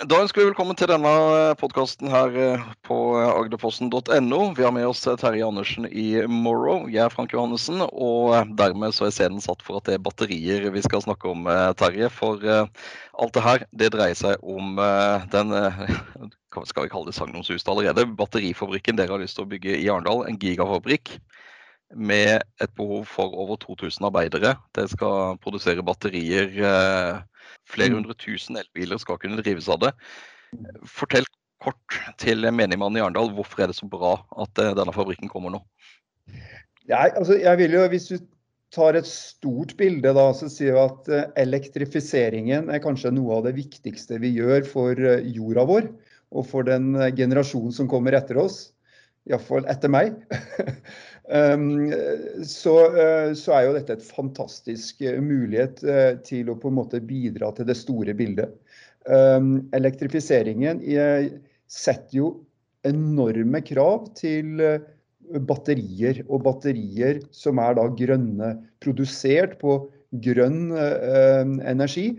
Da ønsker vi velkommen til denne podkasten her eh, på agderposten.no. Vi har med oss Terje Andersen i Morrow. Jeg er Frank Johannessen, og dermed så er scenen satt for at det er batterier vi skal snakke om, eh, Terje. For eh, alt det her, det dreier seg om den skal vi kalle det sagnomsuste allerede, batterifabrikken dere har lyst til å bygge i Arendal. En gigafabrikk med et behov for over 2000 arbeidere. Det skal produsere batterier Flere mm. hundre tusen elbiler skal kunne drives av det. Fortell kort til menigmannen i Arendal, hvorfor er det så bra at eh, denne fabrikken kommer nå? Nei, altså, jeg vil jo, Hvis du tar et stort bilde, da, så sier vi at eh, elektrifiseringen er kanskje noe av det viktigste vi gjør for eh, jorda vår og for den generasjonen som kommer etter oss. Iallfall etter meg. Um, så, uh, så, er jo dette et fantastisk uh, mulighet uh, til å på en måte bidra til det store bildet. Um, elektrifiseringen setter jo enorme krav til batterier, og batterier som er da grønne, produsert på grønn energi.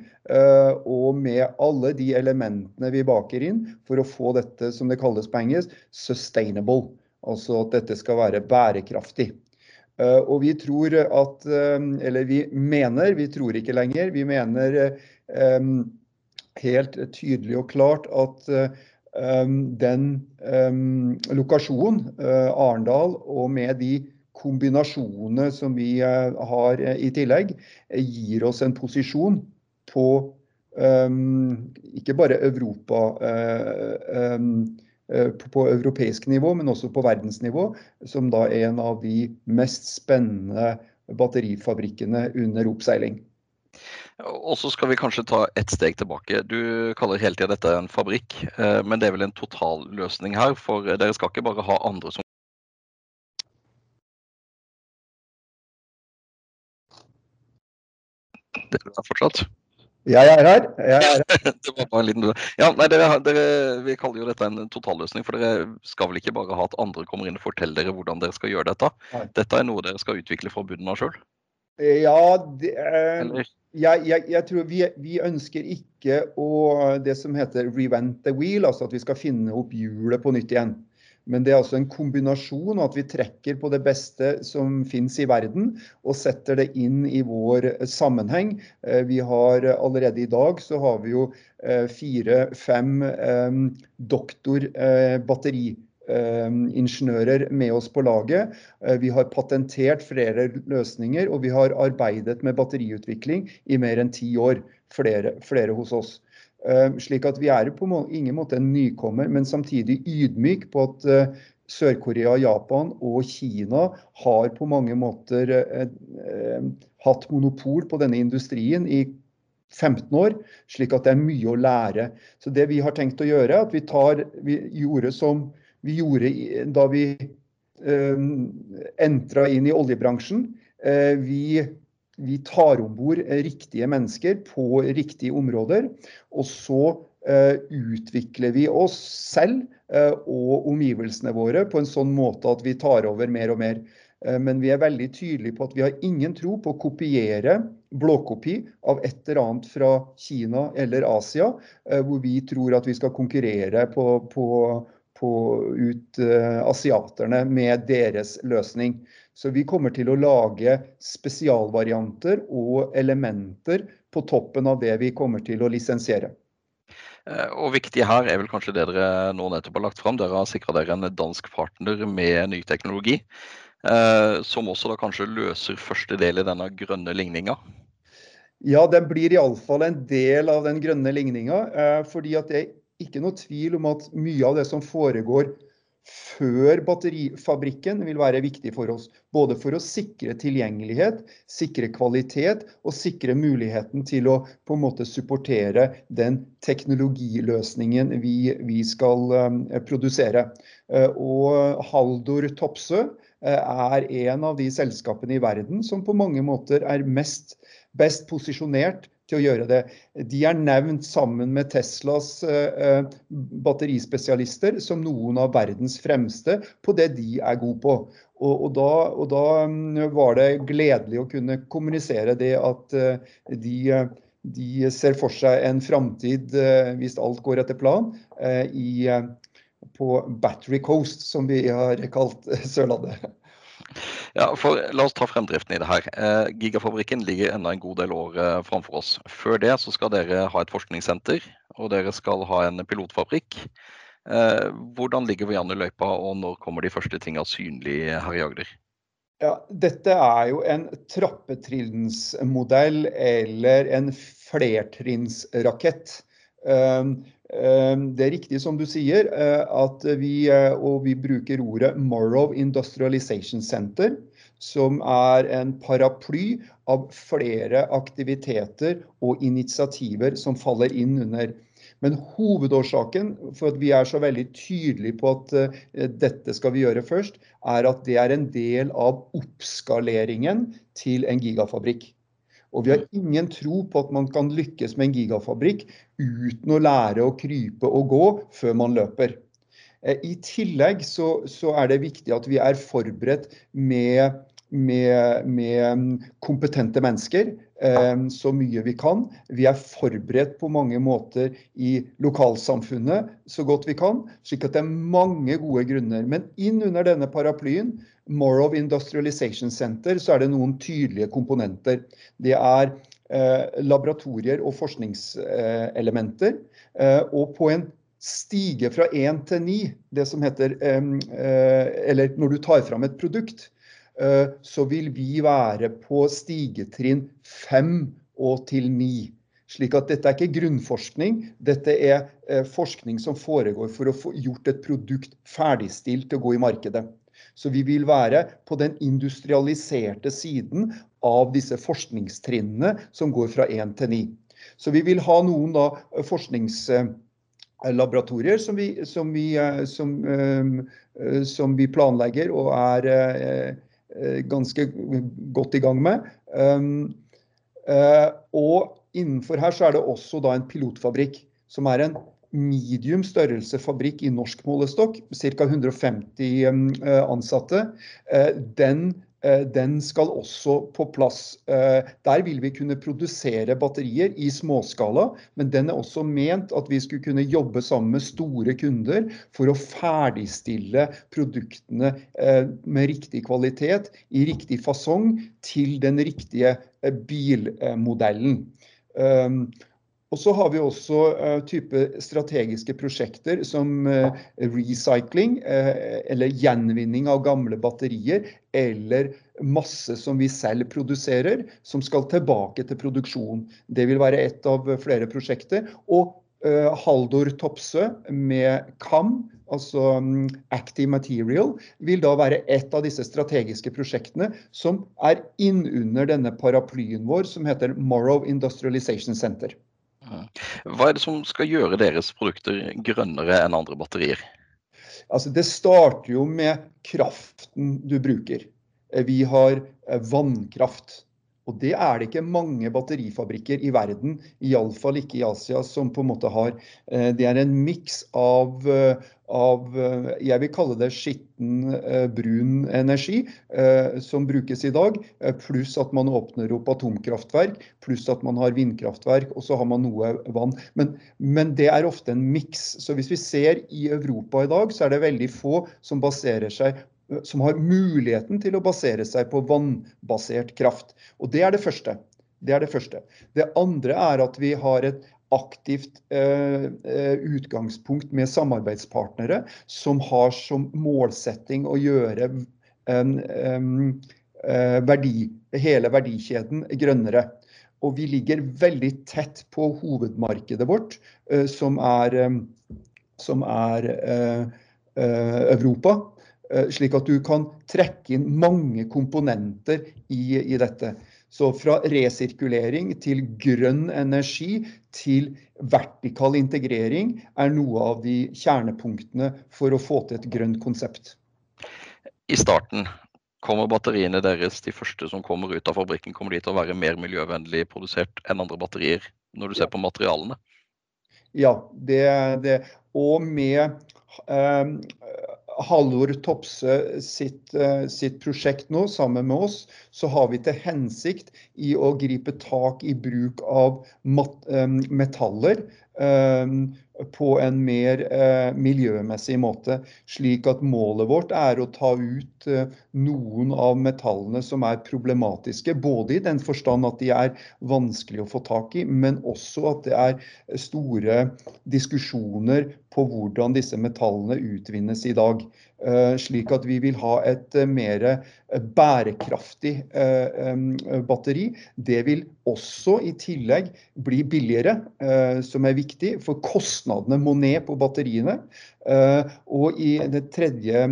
og med alle de elementene vi baker inn for å få dette som det kalles på engelsk, sustainable. Altså at dette skal være bærekraftig. Eh, og vi tror at eh, Eller vi mener, vi tror ikke lenger, vi mener eh, helt tydelig og klart at den lokasjonen, Arendal, og med de kombinasjonene som vi har i tillegg, gir oss en posisjon på ikke bare Europa Eh, på europeisk nivå, men også på verdensnivå, som da er en av de mest spennende batterifabrikkene under oppseiling. Og så skal vi kanskje ta ett steg tilbake. Du kaller hele tida dette en fabrikk, eh, men det er vel en totalløsning her? For dere skal ikke bare ha andre som Det er fortsatt? Jeg er her. Jeg er her. det var bare en liten ja, nei, dere, dere, Vi kaller jo dette en totalløsning, for dere skal vel ikke bare ha at andre kommer inn og forteller dere hvordan dere skal gjøre dette? Nei. Dette er noe dere skal utvikle fra bunnen av sjøl? Ja, det, eh, jeg, jeg, jeg, tror vi, vi, ønsker ikke å det som heter revent the wheel, altså at vi skal finne opp hjulet på nytt igjen. Men det er altså en kombinasjon av at vi trekker på det beste som finnes i verden, og setter det inn i vår sammenheng. Eh, vi har allerede i dag så har vi jo eh, fire-fem eh, doktorbatteriingeniører med oss på laget. Vi har patentert flere løsninger, og vi har arbeidet med batteriutvikling i mer enn ti år. Flere, flere hos oss. Eh, slik at vi er på ingen måte en nykommer, men samtidig ydmyk på at eh, Sør-Korea, Japan og Kina har på mange måter eh, hatt monopol på denne industrien i 15 år, slik at det er mye å lære. Så det vi har tenkt å gjøre, er at vi, tar, vi gjorde som vi gjorde da vi eh, entra inn i oljebransjen. Vi vi tar om bord riktige mennesker på riktige områder. Og så eh, utvikler vi oss selv eh, og omgivelsene våre på en sånn måte at vi tar over mer og mer. Eh, men vi er veldig tydelige på at vi har ingen tro på å kopiere blåkopi av et eller annet fra Kina eller Asia, hvor vi tror at vi skal konkurrere på, på, på ut asiaterne med deres løsning. Så vi kommer til å lage spesialvarianter og elementer på toppen av det vi kommer til å lisensiere. Eh, og viktig her er vel kanskje det dere nå nettopp har lagt fram. Dere har sikra dere en dansk partner med ny teknologi, eh, som også da kanskje løser første del i denne grønne ligninga? Ja, den blir iallfall en del av den grønne ligninga. Eh, fordi at det er ikke noe tvil om at mye av det som foregår før batterifabrikken vil være viktig for oss. Både for å sikre tilgjengelighet, sikre kvalitet og sikre muligheten til å på en måte supportere den teknologiløsningen vi, vi skal um, produsere. Uh, og Haldor Topsø uh, er en av de selskapene i verden som på mange måter er mest, best posisjonert til å gjøre det. De er nevnt sammen med Teslas eh, eh, batterispesialister som noen av verdens fremste på det de er gode på. Og, og, da, og da, mm, var det gledelig å kunne kommunisere det at eh, de de ser for seg en framtid, hvis alt går etter plan, på Battery Coast, som vi har kalt Sørlandet. Ja, for La oss ta fremdriften i det her. Eh, Gigafabrikken ligger enda en god del år eh, framfor oss. Før det så skal dere ha et forskningssenter, og dere skal ha en pilotfabrikk. Eh, hvordan ligger vi an i løypa, og når kommer de første tingene synlig her i Agder? Ja, dette er jo en trappetrinnsmodell eller en flertrinnsrakett. Det er riktig som du sier, at vi, og vi bruker ordet Morrow Industrialization Center, som er en paraply av flere aktiviteter og initiativer som faller inn under men hovedårsaken for at vi er så veldig tydelige på at uh, dette skal vi gjøre først, er at det er en del av oppskaleringen til en gigafabrikk. Og vi har ingen tro på at man kan lykkes med en gigafabrikk uten å lære å krype og gå før man løper. Uh, I tillegg så, så, er det viktig at vi er forberedt med, med, med kompetente mennesker Eh, så mye vi kan. Vi er forberedt på mange måter i lokalsamfunnet så godt vi kan. Slik at det er mange gode grunner. Men inn under denne paraplyen, Morrow Industrialization Center, så er det noen tydelige komponenter. Det er eh, laboratorier og forskningselementer. Eh, og på en stige fra 1 til 9, det som heter Eller når du tar fram et produkt, Eh, så vil vi være på stigetrinn 5 og til 9. Slik at dette er ikke grunnforskning, dette er eh, forskning som foregår for å få gjort et produkt ferdigstilt til å gå i markedet. Så vi vil være på den industrialiserte siden av disse forskningstrinnene som går fra 1 til 9. Så vi vil ha noen da forskningslaboratorier som vi, som vi, som, som vi planlegger og er Eh, ganske godt i gang med. Um, eh, og innenfor her så er det også da en pilotfabrikk, som er en medium størrelse fabrikk i norsk målestokk, ca. 150 um, eh, ansatte. Den Eh, den skal også på plass. Eh, der vil vi kunne produsere batterier i småskala, men den er også ment at vi skulle kunne jobbe sammen med store kunder for å ferdigstille produktene eh, med riktig kvalitet, i riktig fasong, til den riktige bilmodellen. Og så har vi også uh, type strategiske prosjekter som uh, recycling, uh, eller gjenvinning av gamle batterier, eller masse som vi selv produserer, som skal tilbake til produksjon. Det vil være ett av flere prosjekter. Og Haldor Topsø med KAM, altså um, Active Material, vil da være et av disse strategiske prosjektene som er innunder denne paraplyen vår som heter Morrow Industrialization Center. Hva er det som skal gjøre deres produkter grønnere enn andre batterier? Altså, det starter jo med kraften du bruker. Vi har eh, vannkraft. Og det er det ikke mange batterifabrikker i verden, iallfall ikke i Asia, som på en måte har. Eh, det er en miks av, eh, av, jeg vil kalle det skitten brun energi, som brukes i dag, pluss at man åpner opp atomkraftverk, pluss at man har vindkraftverk, og så har man noe vann. Men, men det er ofte en miks. Så hvis vi ser i Europa i dag, så er det veldig få som baserer seg som har muligheten til å basere seg på vannbasert kraft. Og Det er det første. Det er det første. Det andre er at vi har et aktivt eh, eh utgangspunkt med samarbeidspartnere som har som målsetting å gjøre en, en, en verdi, hele verdikjeden grønnere. Og vi ligger veldig tett på hovedmarkedet vårt, eh, som er, eh, som er Europa. Eh, slik at du kan trekke inn mange komponenter i, i dette. Så fra resirkulering til grønn energi til vertikal integrering er noe av de kjernepunktene for å få til et grønt konsept. I starten kommer batteriene deres, de første som kommer ut av fabrikken, kommer de til å være mer miljøvennlig produsert enn andre batterier når du ser på materialene? Ja, det, det. Og med eh, Halvor Topse sitt, sitt, prosjekt nå, sammen med oss, så har vi til hensikt i å gripe tak i bruk av metaller på en mer eh, miljømessig måte. Slik at målet vårt er å ta ut eh, noen av metallene som er problematiske. Både i den forstand at de er vanskelig å få tak i, men også at det er store diskusjoner på hvordan disse metallene utvinnes i dag. Eh, slik at vi vil ha et eh, mer eh, bærekraftig batteri. Det vil også i tillegg bli billigere, som er viktig, for kostnadene må ned på batteriene. Og i det tredje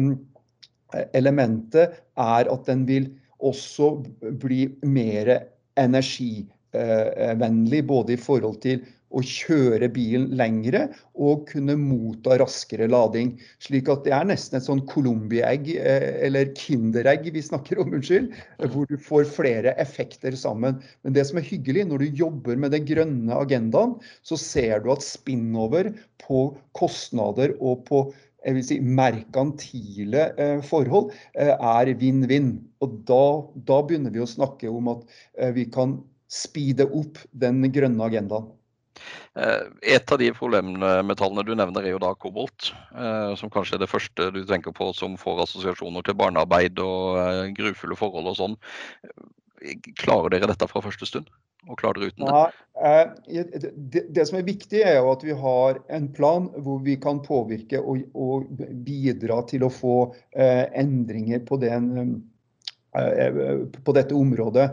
elementet er at den vil også bli mer energivennlig, både i forhold til å kjøre bilen lengre og kunne motta raskere lading. Slik at det er nesten et sånn Colombi-egg, eh, eller Kinder-egg vi snakker om, unnskyld, hvor du får flere effekter sammen. Men det som er hyggelig, når du jobber med den grønne agendaen, så ser du at spinnover på kostnader og på jeg vil si, merkantile eh, forhold eh, er vinn-vinn. Og da, da, begynner vi å snakke om at eh, vi kan speede opp den grønne agendaen. Et av de problemmetallene du nevner, er jo da kobolt. Som kanskje er det første du tenker på som får assosiasjoner til barnearbeid og grufulle forhold og sånn. Klarer dere dette fra første stund? Og klare det uten det? det? Det som er viktig, er jo at vi har en plan hvor vi kan påvirke og, og bidra til å få endringer på, den, på dette området.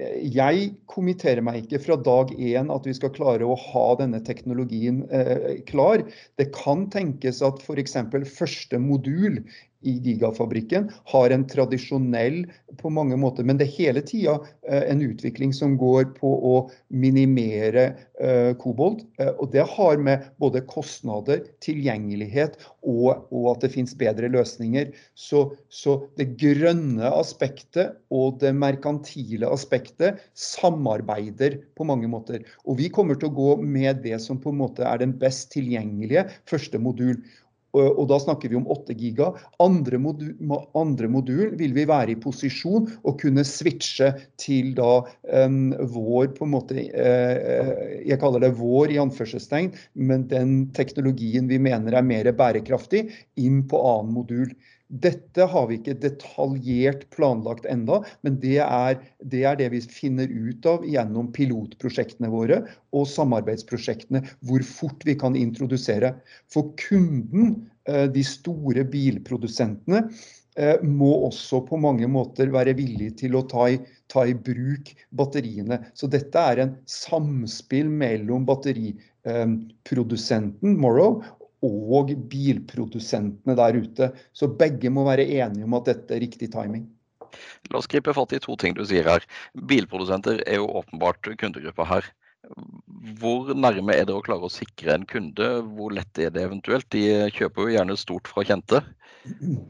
Jeg kommenterer meg ikke fra dag én at vi skal klare å ha denne teknologien eh, klar. Det kan tenkes at f.eks. første modul i Gigafabrikken har en tradisjonell på mange måter, men det er hele tida eh, en utvikling som går på å minimere eh, kobolt. Eh, og det har med både kostnader, tilgjengelighet og, og at det finnes bedre løsninger. Så, så, det grønne aspektet og det merkantile aspektet samarbeider på mange måter. Og vi kommer til å gå med det som på en måte er den best tilgjengelige første modul. Og da snakker vi om 8 giga. Andre modul, andre modul, vil vi være i posisjon å kunne switche til da um, vår på en måte uh, Jeg kaller det vår i anførselstegn, men den teknologien vi mener er mer bærekraftig, inn på annen modul. Dette har vi ikke detaljert planlagt enda, men det er, det er, det vi finner ut av gjennom pilotprosjektene våre og samarbeidsprosjektene, hvor fort vi kan introdusere. For kunden, eh, de store bilprodusentene, eh, må også på mange måter være villig til å ta i, ta i bruk batteriene. Så dette er en samspill mellom batteriprodusenten Morrow og bilprodusentene der ute. Så begge må være enige om at dette er riktig timing. La oss gripe fatt i to ting du sier her. Bilprodusenter er jo åpenbart kundegruppa her. Hvor nærme er det å klare å sikre en kunde? Hvor lett er det eventuelt? De kjøper jo gjerne stort fra kjente.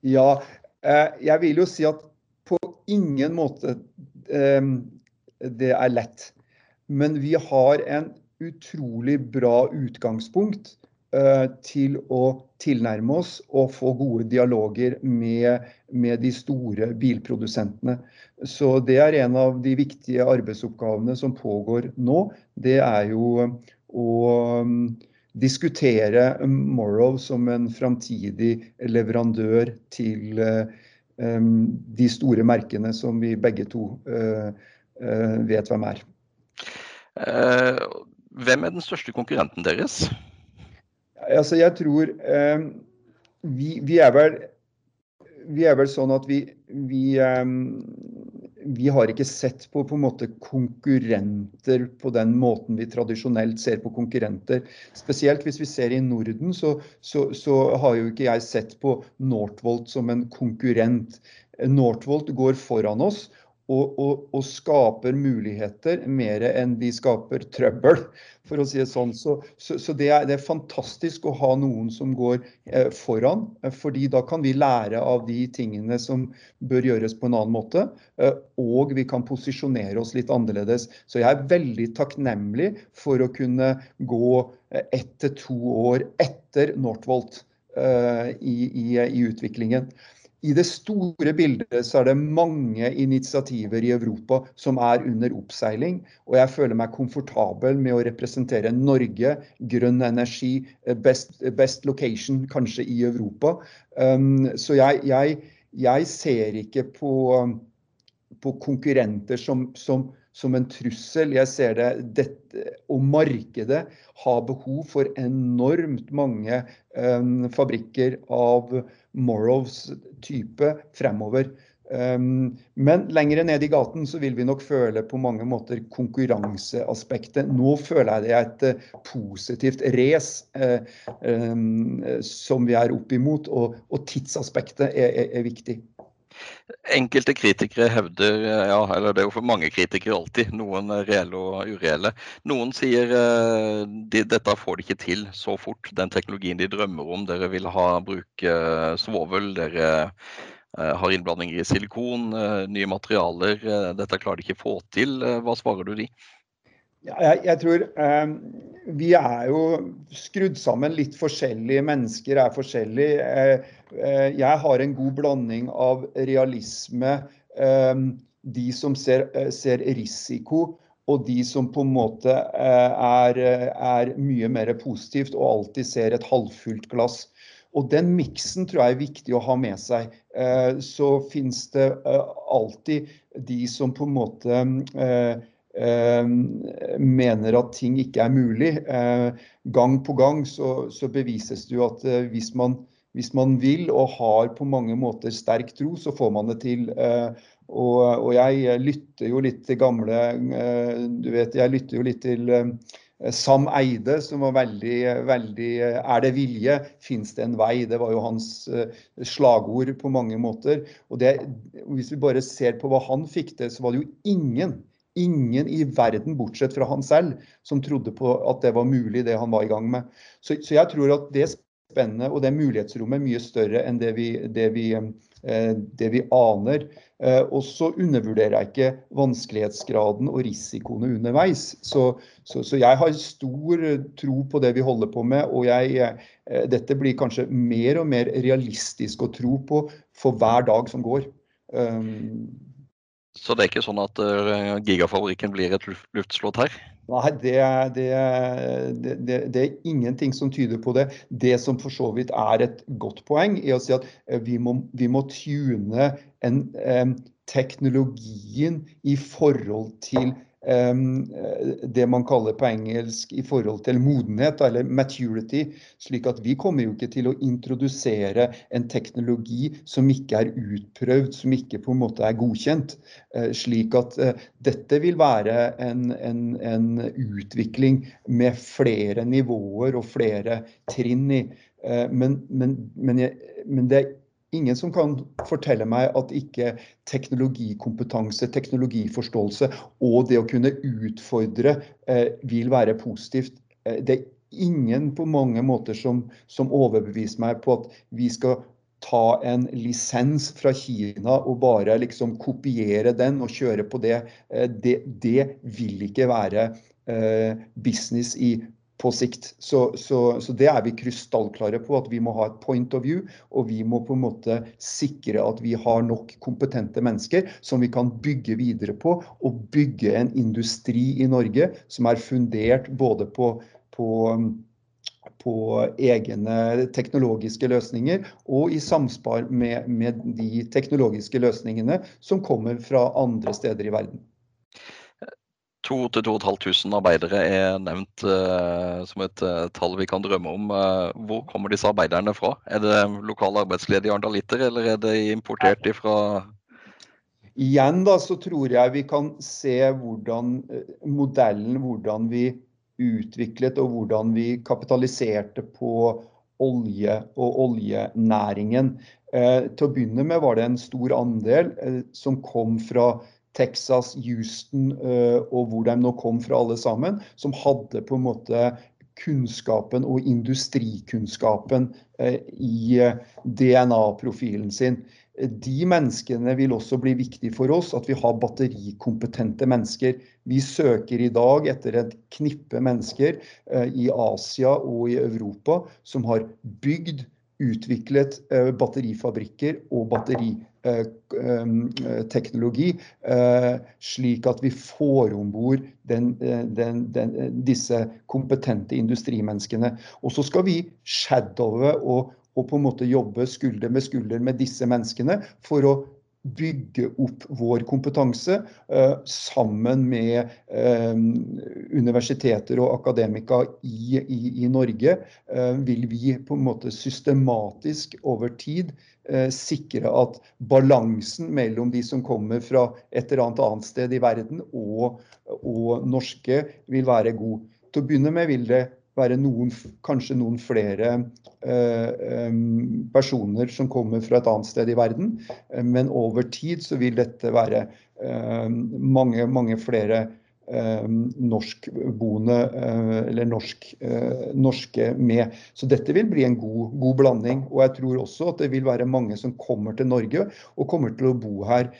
Ja, eh, jeg vil jo si at på ingen måte eh, det er lett. Men vi har en utrolig bra utgangspunkt til å tilnærme oss og få gode dialoger med, med, de store bilprodusentene. Så det er en av de viktige arbeidsoppgavene som pågår nå. Det er jo å um, diskutere Morrow som en framtidig leverandør til um, de store merkene som vi begge to vet hvem er. Hvem er den største konkurrenten deres? Altså, jeg tror eh, vi, vi, er vel, vi, er vel sånn at vi, vi, eh, vi har ikke sett på, på en måte konkurrenter på den måten vi tradisjonelt ser på konkurrenter. Spesielt hvis vi ser i Norden, så, så, så har jo ikke jeg sett på Northvolt som en konkurrent. Northvolt går foran oss og, og, og, skaper muligheter mer enn de skaper trøbbel, for å si det sånn. Så, så, så det, er, det, er, fantastisk å ha noen som går eh, foran, eh, fordi da kan vi lære av de tingene som bør gjøres på en annen måte, eh, og vi kan posisjonere oss litt annerledes. Så jeg er veldig takknemlig for å kunne gå eh, ett til to år etter Northvolt. i, i, i utviklingen. I det store bildet så er det mange initiativer i Europa som er under oppseiling. Og jeg føler meg komfortabel med å representere Norge, grønn energi, best, best location kanskje i Europa. Um, så jeg, jeg, jeg, ser ikke på, på konkurrenter som, som, som, en trussel. Jeg ser det, dette, Og markedet har behov for enormt mange um, fabrikker av Morrows type fremover. Um, men lenger ned i gaten så vil vi nok føle på mange måter konkurranseaspektet. Nå føler jeg det er et uh, positivt race uh, um, som vi er opp imot, og, og tidsaspektet er, er, er, viktig. Enkelte kritikere hevder, ja, eller det er jo for mange kritikere alltid, noen reelle og ureelle. Noen sier uh, de, dette får de ikke til så fort, den teknologien de drømmer om. Dere vil ha bruke svovel, dere har innblandinger i silikon, nye materialer. dette klarer de ikke få til. hva svarer du de? Ja, jeg, jeg, tror eh, vi er jo skrudd sammen litt forskjellige. Mennesker er forskjellige. Eh, eh, jeg har en god blanding av realisme, eh, de som ser, eh, ser, risiko, og de som på en måte eh, er, er, mye mer positivt og alltid ser et halvfullt glass. Og den miksen tror jeg er viktig å ha med seg. Så finnes det alltid de som på en måte Eh, mener at ting ikke er mulig. Eh, gang på gang så, så bevises det jo at eh, hvis man, hvis man, vil og har på mange måter sterk tro, så får man det til. Og, og jeg lytter jo litt til gamle Du vet, jeg lytter jo litt til Sam Eide, som var veldig, veldig Er det vilje, fins det en vei? Det var jo hans slagord på mange måter. Og det, Hvis vi bare ser på hva han fikk til, så var det jo ingen ingen i verden, bortsett fra han selv, som trodde på at det var mulig, det han var i gang med. Så, så jeg tror at det spennet og det mulighetsrommet er mye større enn det vi, det vi, eh, det vi aner. Eh, og så undervurderer jeg ikke vanskelighetsgraden og risikoene underveis. Så, så, så, jeg har stor tro på det vi holder på med, og jeg, eh, dette blir kanskje mer og mer realistisk å tro på for hver dag som går. Så det er ikke sånn at uh, gigafabrikken blir et luftslott her? Nei, det, det, det, det, er ingenting som tyder på det. Det som for så vidt er et godt poeng, er å si at eh, vi må, vi må tune en, um, teknologien i forhold til det man kaller på engelsk i forhold til modenhet, eller maturity. Slik at vi kommer jo ikke til å introdusere en teknologi som ikke er utprøvd, som ikke på en måte er godkjent. Eh, slik at eh, dette vil være en, en, en utvikling med flere nivåer og flere trinn i. Eh, men, men, men, jeg, men det er ingen som kan fortelle meg at ikke teknologikompetanse, teknologiforståelse og det å kunne utfordre eh, vil være positivt. Eh, det er ingen på mange måter som, som, overbeviser meg på at vi skal ta en lisens fra Kina og bare liksom kopiere den og kjøre på det. Eh, det, det vil ikke være eh, business i på sikt. Så, så, så, det er vi krystallklare på, at vi må ha et point of view. Og vi må på en måte sikre at vi har nok kompetente mennesker som vi kan bygge videre på. Og bygge en industri i Norge som er fundert både på, på på egne teknologiske løsninger, og i samspar med, med de teknologiske løsningene som kommer fra andre steder i verden. 2500 arbeidere er nevnt uh, som et uh, tall vi kan drømme om. Uh, hvor kommer disse arbeiderne fra? Er det lokale arbeidsledige arendalitter, eller er det importert fra Igjen da, så tror jeg vi kan se hvordan modellen, hvordan vi utviklet og hvordan vi kapitaliserte på olje og oljenæringen. til å begynne med var det en stor andel som kom fra Texas, Houston eh, og hvor de nå kom fra alle sammen, som hadde på en måte kunnskapen og industrikunnskapen eh, i eh, DNA-profilen sin. De menneskene vil også bli viktig for oss, at vi har batterikompetente mennesker. Vi søker i dag etter et knippe mennesker i Asia og i Europa som har bygd utviklet batterifabrikker og batteriteknologi, slik at vi får om bord disse kompetente industrimenneskene. Og så skal vi shadowe og, og på en måte jobbe skulder med skulder med disse menneskene for å bygge opp vår kompetanse eh, sammen med eh, universiteter og akademika i, i, i Norge, eh, vil vi på en måte systematisk over tid sikre at balansen mellom de som kommer fra et eller annet annet sted i verden og, og norske, vil være god. Til å begynne med vil det være noen, kanskje noen flere eh, personer som kommer fra et annet sted i verden. Eh, men over tid så vil dette være eh, mange, mange flere Eh, norskboende eh, eller norsk, eh, norske med. Så dette vil bli en god, god, blanding. Og jeg tror også at det vil være mange som kommer til Norge og kommer til å bo her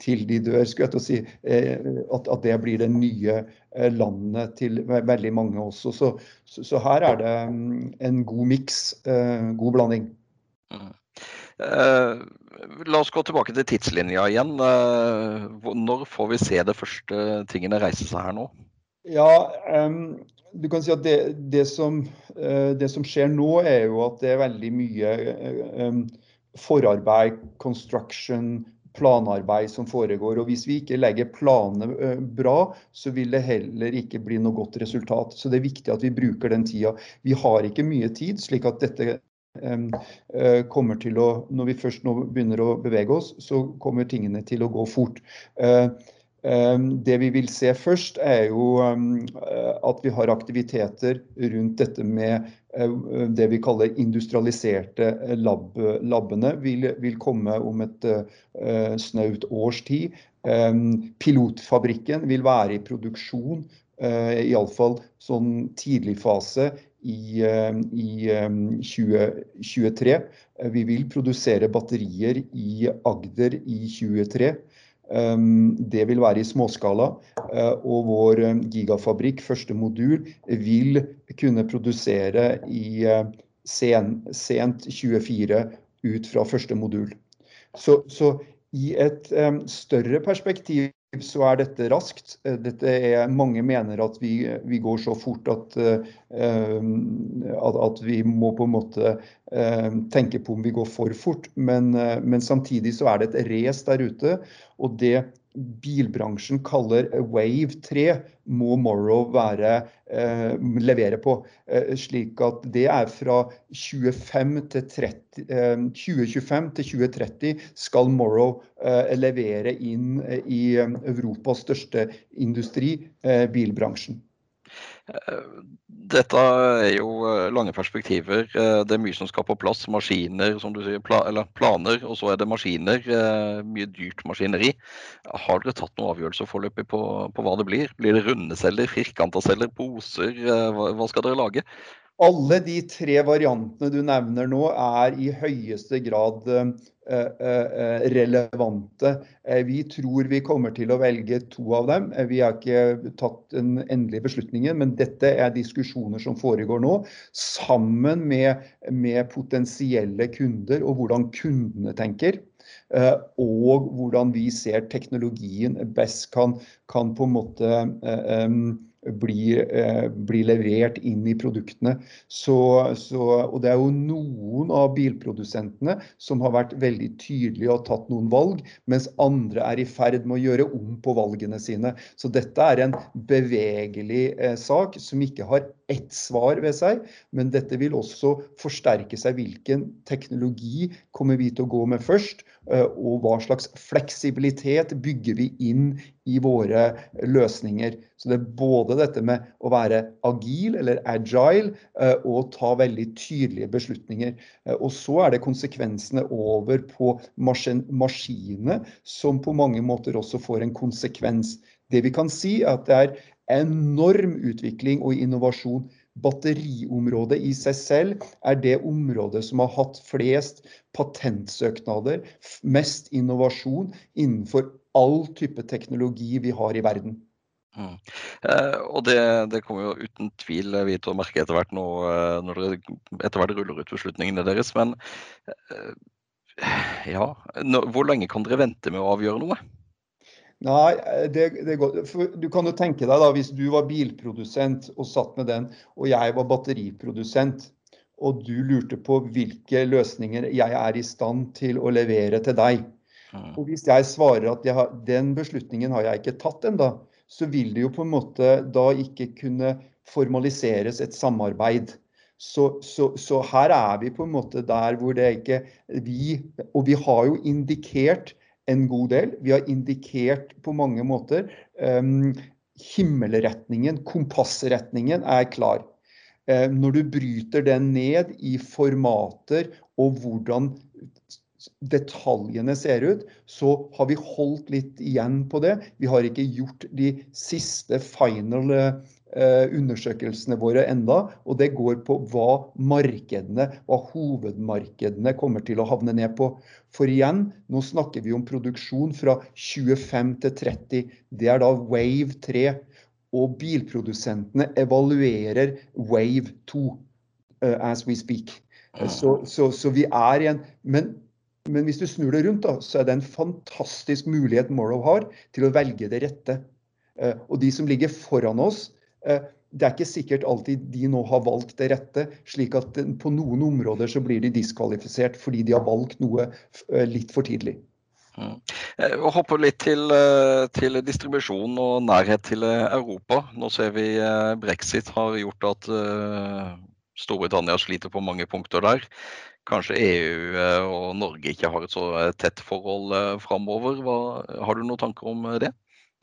til de dør. skulle jeg til å si, at, at det blir det nye landet til veldig mange også. Så, så, så her er det mm, en god miks, god blanding. Uh, la oss gå tilbake til tidslinja igjen. Uh, når får vi se det første tingene reise seg her nå? Ja, um, du kan si at det, det, som, uh, det, som, skjer nå, er jo at det er veldig mye um, forarbeid, construction, planarbeid som foregår. Og Hvis vi ikke legger planene bra, så vil det heller ikke bli noe godt resultat. Så det er viktig at vi bruker den tida. Vi har ikke mye tid, slik at dette Eh, kommer til å, Når vi først nå begynner å bevege oss, så kommer tingene til å gå fort. Eh, det vi vil se først, er jo at vi har aktiviteter rundt dette med eh, det vi kaller industrialiserte lab, labbene. Vil, vil komme om et snaut års tid. Pilotfabrikken vil være i produksjon, iallfall sånn tidlig fase i, eh, i 2023. Eh, eh, vi vil produsere batterier i Agder i 2023. Det vil være i småskala. Og vår gigafabrikk, første modul, vil kunne produsere i sen, sent 24 ut fra første modul. Så, så i et større perspektiv så er dette raskt. Eh, dette er, mange mener at vi, vi går så fort at, uh, at, at, vi må på en måte uh, tenke på om vi går for fort. Men, uh, men samtidig så er det et race der ute. Og det bilbransjen kaller Wave 3, må Morrow være, eh, levere på. Eh, slik at det er fra 25 til 30, eh, 2025 til 2030 skal Morrow eh, levere inn i eh, Europas største industri, eh, bilbransjen. Dette er jo eh, lange perspektiver. Eh, det er mye som skal på plass. Maskiner, som du sier, eller planer, og så er det maskiner. Eh, mye dyrt maskineri. Har dere tatt noen avgjørelser foreløpig på, på, hva det blir? Blir det runde celler, firkanta celler, poser? Hva, hva skal dere lage? Alle de tre variantene du nevner nå, er i høyeste grad eh, eh, relevante. Eh, vi tror vi kommer til å velge to av dem. Vi har ikke tatt den endelige beslutningen, men dette er diskusjoner som foregår nå, sammen med, med potensielle kunder og hvordan kundene tenker. Og hvordan vi ser teknologien best kan, kan på en måte blir, eh, blir, levert inn i produktene. Så, så, og det er jo noen av bilprodusentene som har vært veldig tydelige og tatt noen valg, mens andre er i ferd med å gjøre om på valgene sine. Så dette er en bevegelig eh, sak som ikke har ett svar ved seg, men dette vil også forsterke seg. Hvilken teknologi kommer vi til å gå med først, eh, og hva slags fleksibilitet bygger vi inn i våre løsninger. Så det er både dette med å være agil eller agile eh, og ta veldig tydelige beslutninger. Eh, og så er det konsekvensene over på maskinene, som på mange måter også får en konsekvens. Det vi kan si, er at det er enorm utvikling og innovasjon. Batteriområdet i seg selv er det området som har hatt flest patentsøknader, mest innovasjon innenfor all type teknologi vi har i verden. Mm. Eh, og det, det, kommer jo uten tvil vi til å merke etter hvert nå, eh, når dere etter hvert ruller ut beslutningene deres. Men eh, ja, hvor lenge kan dere vente med å avgjøre noe? Nei, det, det går. For du kan jo tenke deg da, hvis du var bilprodusent og satt med den, og jeg var batteriprodusent, og du lurte på hvilke løsninger jeg er i stand til å levere til deg. Og hvis jeg svarer at jeg har, den beslutningen har jeg ikke tatt ennå, så vil det jo på en måte da ikke kunne formaliseres et samarbeid. Så, så, så, her er vi på en måte der hvor det ikke vi Og vi har jo indikert en god del. Vi har indikert på mange måter. Um, himmelretningen, kompassretningen, er klar. Uh, når du bryter den ned i formater og hvordan detaljene ser ut, så har vi holdt litt igjen på det. Vi har ikke gjort de siste final eh, undersøkelsene våre enda, og det går på hva markedene, hva hovedmarkedene kommer til å havne ned på. For igjen, nå snakker vi om produksjon fra 25 til 30. Det er da Wave 3. Og bilprodusentene evaluerer Wave 2 uh, eh, as we speak. Så, så, så vi er igjen Men men hvis du snur det rundt, da, så er det en fantastisk mulighet Morrow har til å velge det rette. Uh, og de som ligger foran oss, eh, det er ikke sikkert alltid de nå har valgt det rette. slik at på noen områder så blir de diskvalifisert fordi de har valgt noe eh, litt for tidlig. Mm. Og hopper litt til, til, distribusjon og nærhet til Europa. Nå ser vi brexit har gjort at Storbritannia sliter på mange punkter der kanskje EU eh, og Norge ikke har et så eh, tett forhold eh, framover. Har du noen tanker om det?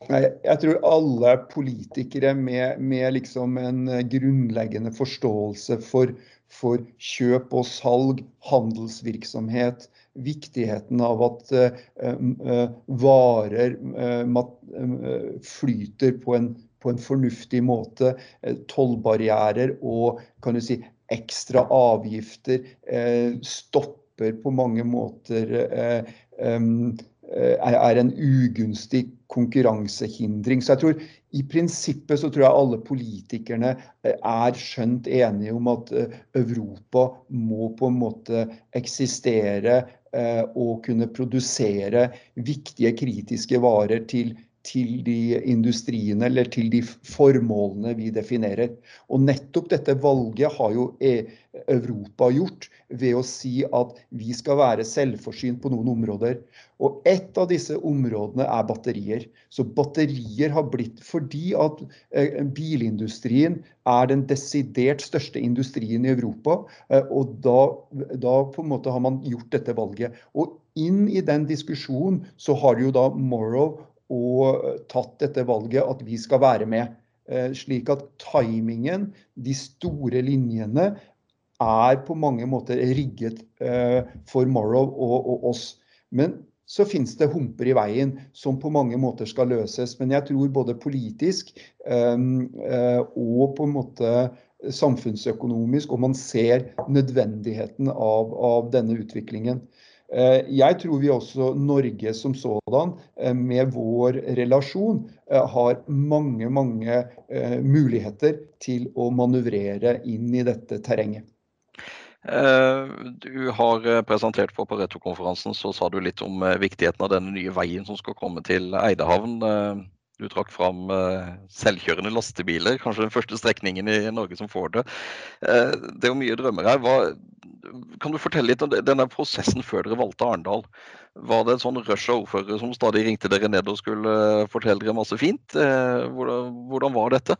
Jeg tror alle politikere med, med liksom en grunnleggende forståelse for, for, kjøp og salg, handelsvirksomhet, viktigheten av at uh, varer uh, flyter på en, på en fornuftig måte, tollbarrierer og kan du si, ekstra avgifter, uh, stopper på mange måter eh, eh, er en ugunstig konkurransehindring. Så jeg tror i prinsippet så tror jeg alle politikerne er skjønt enige om at Europa må på en måte eksistere og kunne produsere viktige kritiske varer til til de industriene eller til de formålene vi definerer. Og nettopp dette valget har jo e- Europa gjort ved å si at vi skal være selvforsynt på noen områder. Og et av disse områdene er batterier. Så batterier har blitt fordi at eh, bilindustrien er den desidert største industrien i Europa. Eh, og da, da på en måte har man gjort dette valget. Og inn i den diskusjonen så har jo da Morrow og tatt dette valget at vi skal være med. Eh, slik at timingen, de store linjene, er på mange måter rigget eh, for Morrow og, oss. Men så finnes det humper i veien som på mange måter skal løses. Men jeg tror både politisk og på en måte samfunnsøkonomisk, og man ser nødvendigheten av, av denne utviklingen. Eh, jeg tror vi også, Norge som sådan, eh, med vår relasjon, eh, har mange, mange muligheter til å manøvrere inn i dette terrenget. Du har presentert på Pareto-konferansen, så sa du litt om viktigheten av denne nye veien som skal komme til Eidehavn. Du trakk fram selvkjørende lastebiler, kanskje den første strekningen i Norge som får det. Det er jo mye drømmer her. Hva, kan du fortelle litt om denne prosessen før dere valgte Arendal? Var det en sånn rush av ordførere som stadig ringte dere ned og skulle eh, fortelle dere masse fint? Eh, hvordan var dette?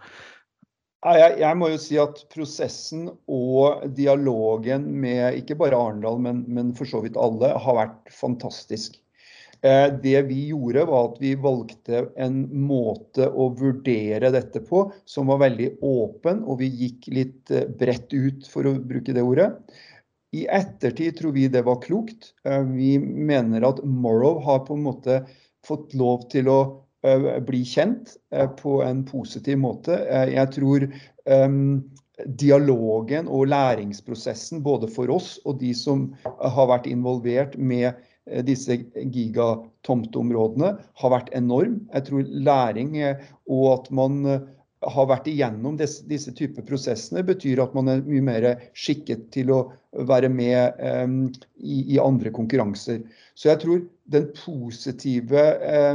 Jeg, jeg, må jo si at prosessen og dialogen med ikke bare Arendal, men, men for så vidt alle, har vært fantastisk. Eh, det vi gjorde, var at vi valgte en måte å vurdere dette på som var veldig åpen, og vi gikk litt bredt ut, for å bruke det ordet. I ettertid tror vi det var klokt. Eh, vi mener at Morrow har på en måte fått lov til å eh, bli kjent eh, på en positiv måte. Jeg tror um, dialogen og læringsprosessen både for oss og de som har vært involvert med disse gigatomteområdene har vært enorm. Jeg tror læring og at man har vært igjennom disse, disse typer prosessene, betyr at man er mye mer skikket til å være med um, i, i, andre konkurranser. Så jeg tror den positive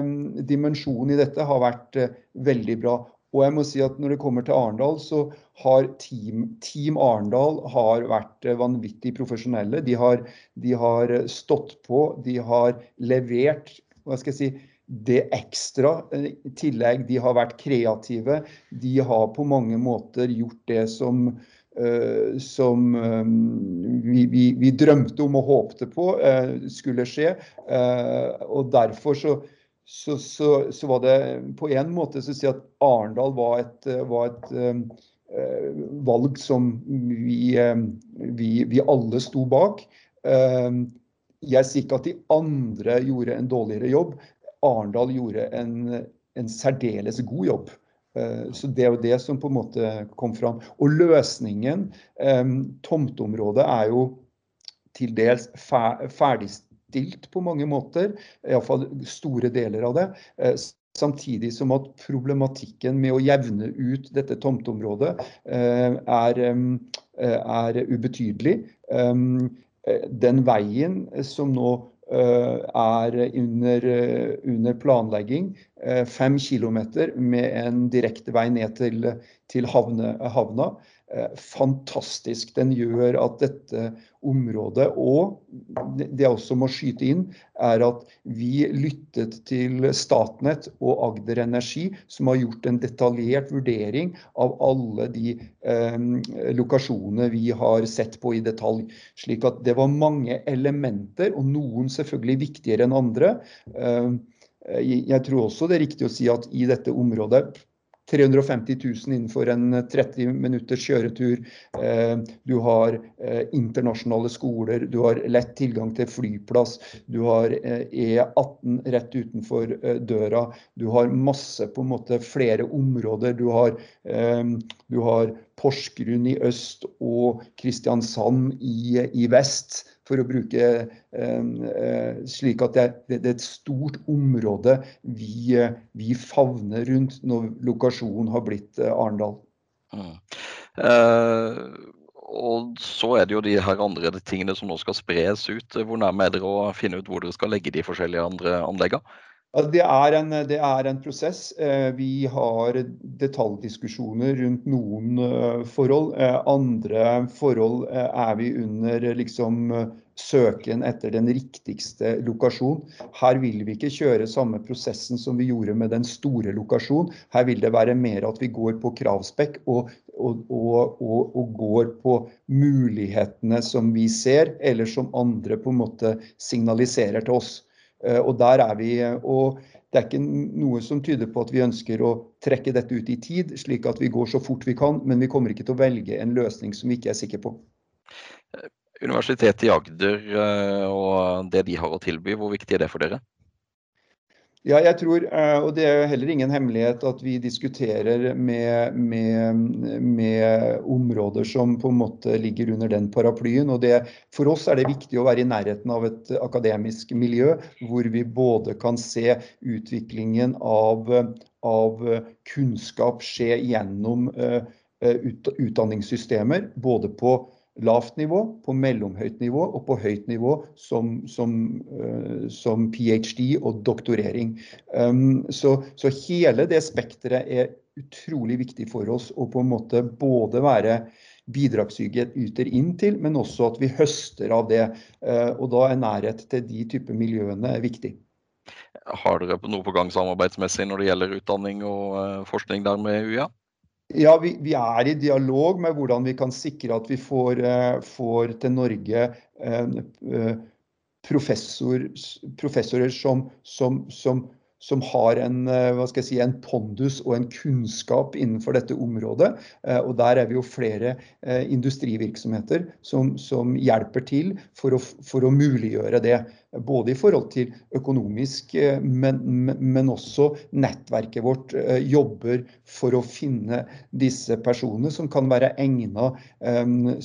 um, dimensjonen i dette har vært uh, veldig bra. Og jeg må si at når det kommer til Arendal, så har Team, team Arendal har vært uh, vanvittig profesjonelle. De har, de har stått på, de har levert hva skal jeg si, det ekstra eh, i tillegg. De har vært kreative. De har på mange måter gjort det som, uh, som um, vi, vi, vi, drømte om og håpte på uh, skulle skje. Uh, og derfor så, så, så, så, var det på en måte så å si at Arendal var et, var et eh, valg som vi, vi, vi, alle sto bak. Jeg sier ikke at de andre gjorde en dårligere jobb, Arendal gjorde en, en særdeles god jobb. Eh, så Det er jo det som på en måte kom fram. Og løsningen, eh, tomteområdet, er jo til dels ferdigstilt på mange måter. Iallfall store deler av det. Eh, samtidig som at problematikken med å jevne ut dette tomteområdet er, er ubetydelig. Den veien som nå Eh, er under, eh, under planlegging. Eh, fem kilometer med en direkte vei ned til, til havne, havna. Eh, fantastisk. Den gjør at dette området Og det jeg også må skyte inn, er at vi lyttet til Statnett og Agder Energi, som har gjort en detaljert vurdering av alle de eh, lokasjonene vi har sett på i detalj. Slik at det var mange elementer, og noen selvfølgelig viktigere enn andre. Eh, jeg tror også det er riktig å si at i dette området 350 000 innenfor en 30 minutters kjøretur. Eh, du har eh, internasjonale skoler, du har lett tilgang til flyplass. Du har E18 e rett utenfor eh, døra. Du har masse på en måte flere områder. Du har, du har Porsgrunn i øst og Kristiansand i, i vest for å bruke eh, slik at det, det, er et stort område vi, vi, favner rundt når lokasjonen har blitt eh, Arendal. Mm. Eh, og så er det jo de her andre tingene som nå skal spres ut. Hvor nærme er dere å finne ut hvor dere skal legge de forskjellige andre anleggene? Det er, en, det er, en, prosess. Eh, vi har detaljdiskusjoner rundt noen eh, forhold. Eh, andre forhold er vi under liksom, søken etter den riktigste lokasjon. Her vil vi ikke kjøre samme prosessen som vi gjorde med den store lokasjonen. Her vil det være mer at vi går på kravspekk og, og, og, og går på mulighetene som vi ser, eller som andre på en måte signaliserer til oss. Eh, og der er vi, og det er ikke noe som tyder på at vi ønsker å trekke dette ut i tid, slik at vi går så fort vi kan, men vi kommer ikke til å velge en løsning som vi ikke er sikre på. Universitetet i Agder eh, og det de har å tilby, hvor viktig er det for dere? Ja, jeg tror, eh, og det er heller ingen hemmelighet at vi diskuterer med, med, med, områder som på en måte ligger under den paraplyen. og det, For oss er det viktig å være i nærheten av et akademisk miljø hvor vi både kan se utviklingen av, av kunnskap skje gjennom uh, utdanningssystemer, både på lavt nivå, på mellomhøyt nivå og på høyt nivå som, som, uh, som ph.d. og doktorering. Um, så, så, hele det spekteret er utrolig viktig for oss å på en måte både være bidragsyter inn til, men også at vi høster av det. Uh, og da er nærhet til de typer miljøene viktig. Har dere noe på gang samarbeidsmessig når det gjelder utdanning og uh, forskning der med UiA? Ja, vi, vi, er i dialog med hvordan vi kan sikre at vi får, uh, får til Norge uh, professor, professorer som, som, som, som har en, hva skal jeg si, en, pondus og en kunnskap innenfor dette området. Eh, og der er vi jo flere eh, industrivirksomheter som, som hjelper til for å, for å, muliggjøre det. Både i forhold til økonomisk, men, men, også nettverket vårt jobber for å finne disse personene som kan være egna,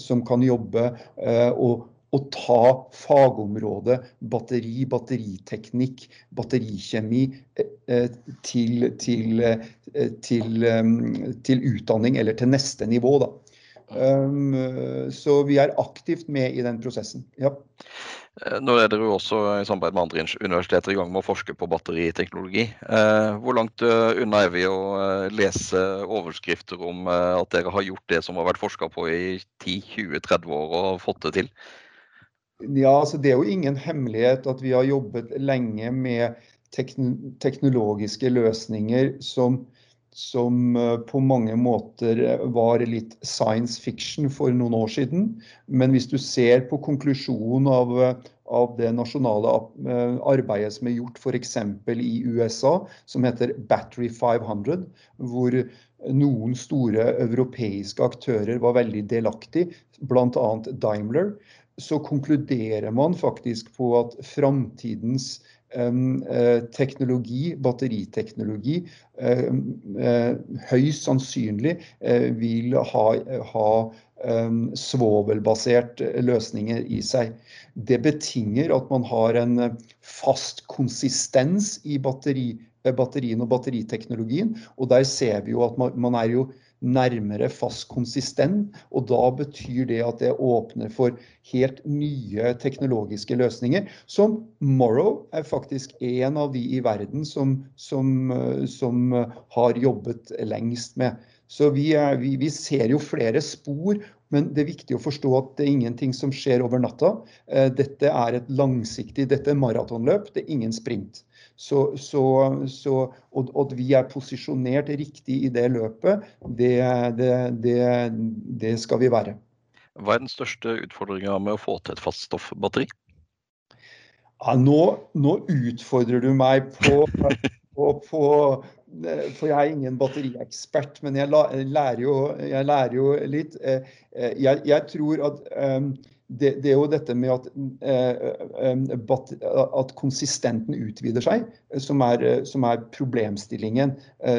som kan jobbe. og å ta fagområdet batteri, batteriteknikk, batterikjemi til, til, til, til utdanning eller til neste nivå. Da. Så vi er aktivt med i den prosessen. Ja. Eh, nå er dere jo også i samarbeid med andre universiteter i gang med å forske på batteriteknologi. Eh, hvor langt uh, unna er vi å lese overskrifter om at dere har gjort det som har vært forska på i 10-20-30 år og fått det til? Ja, altså Det er jo ingen hemmelighet at vi har jobbet lenge med teknologiske løsninger som som eh, på mange måter eh, var litt science fiction for noen år siden. Men hvis du ser på konklusjonen av, eh, av det nasjonale arbeidet som er gjort f.eks. i USA, som heter Battery 500, hvor noen store europeiske aktører var veldig delaktige, bl.a. Daimler, så konkluderer man faktisk på at framtidens Eh, teknologi, batteriteknologi, eh, høyst sannsynlig eh, vil ha, ha svovelbaserte løsninger i seg. Det betinger at man har en fast konsistens i batteri, batterien og batteriteknologien. Og der ser vi jo at man, man er jo nærmere fast konsistent. Og da betyr det at det åpner for helt nye teknologiske løsninger. Som Morrow er faktisk en av de i verden som, som, som har jobbet lengst med. Så vi, er, vi, vi, ser jo flere spor, men det er viktig å forstå at det er ingenting som skjer over natta. Eh, dette er et langsiktig, dette er maratonløp, det er ingen sprint. Så, så, så og, vi er posisjonert riktig i det løpet, det, det, det, det skal vi være. Hva er den største utfordringa med å få til et faststoffbatteri? Ja, nå, nå, utfordrer du meg på, på, på, For jeg er ingen batteriekspert, men jeg lærer jo, jeg lærer jo litt. Eh, eh, jeg, jeg tror at um, det, det, er jo dette med at, eh, at konsistenten utvider seg, eh, som er, eh, som er, problemstillingen.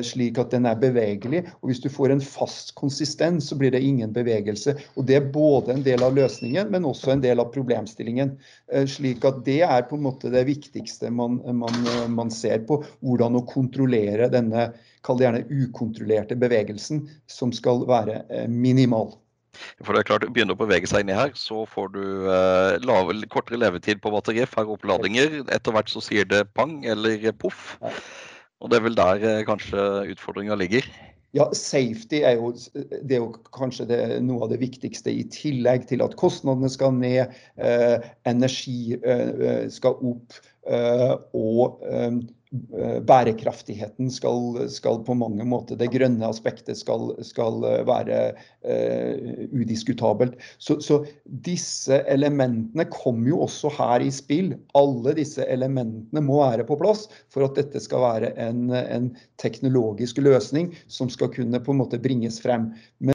Slik at den er bevegelig. Og hvis du får en fast konsistens, så blir det ingen bevegelse. Og det er både en del av løsningen, men også en del av problemstillingen. Slik at det er på en måte det viktigste man, man, man ser på. Hvordan å kontrollere denne, kall det gjerne ukontrollerte bevegelsen, som skal være minimal. For det er klart, Begynner å bevege seg inni her, så får du eh, lave, kortere levetid på batteriet, færre oppladinger. Etter hvert så sier det pang eller poff. Og det er vel der eh, kanskje utfordringa ligger. Ja, Safety er jo, det er jo kanskje det, noe av det viktigste, i tillegg til at kostnadene skal ned, eh, energi eh, eh skal opp eh, og bærekraftigheten skal, skal, på mange måter Det grønne aspektet skal, skal være uh, udiskutabelt. Så, så, disse elementene kommer jo også her i spill. Alle disse elementene må være på plass for at dette skal være en, en teknologisk løsning som skal kunne på en måte bringes frem. Men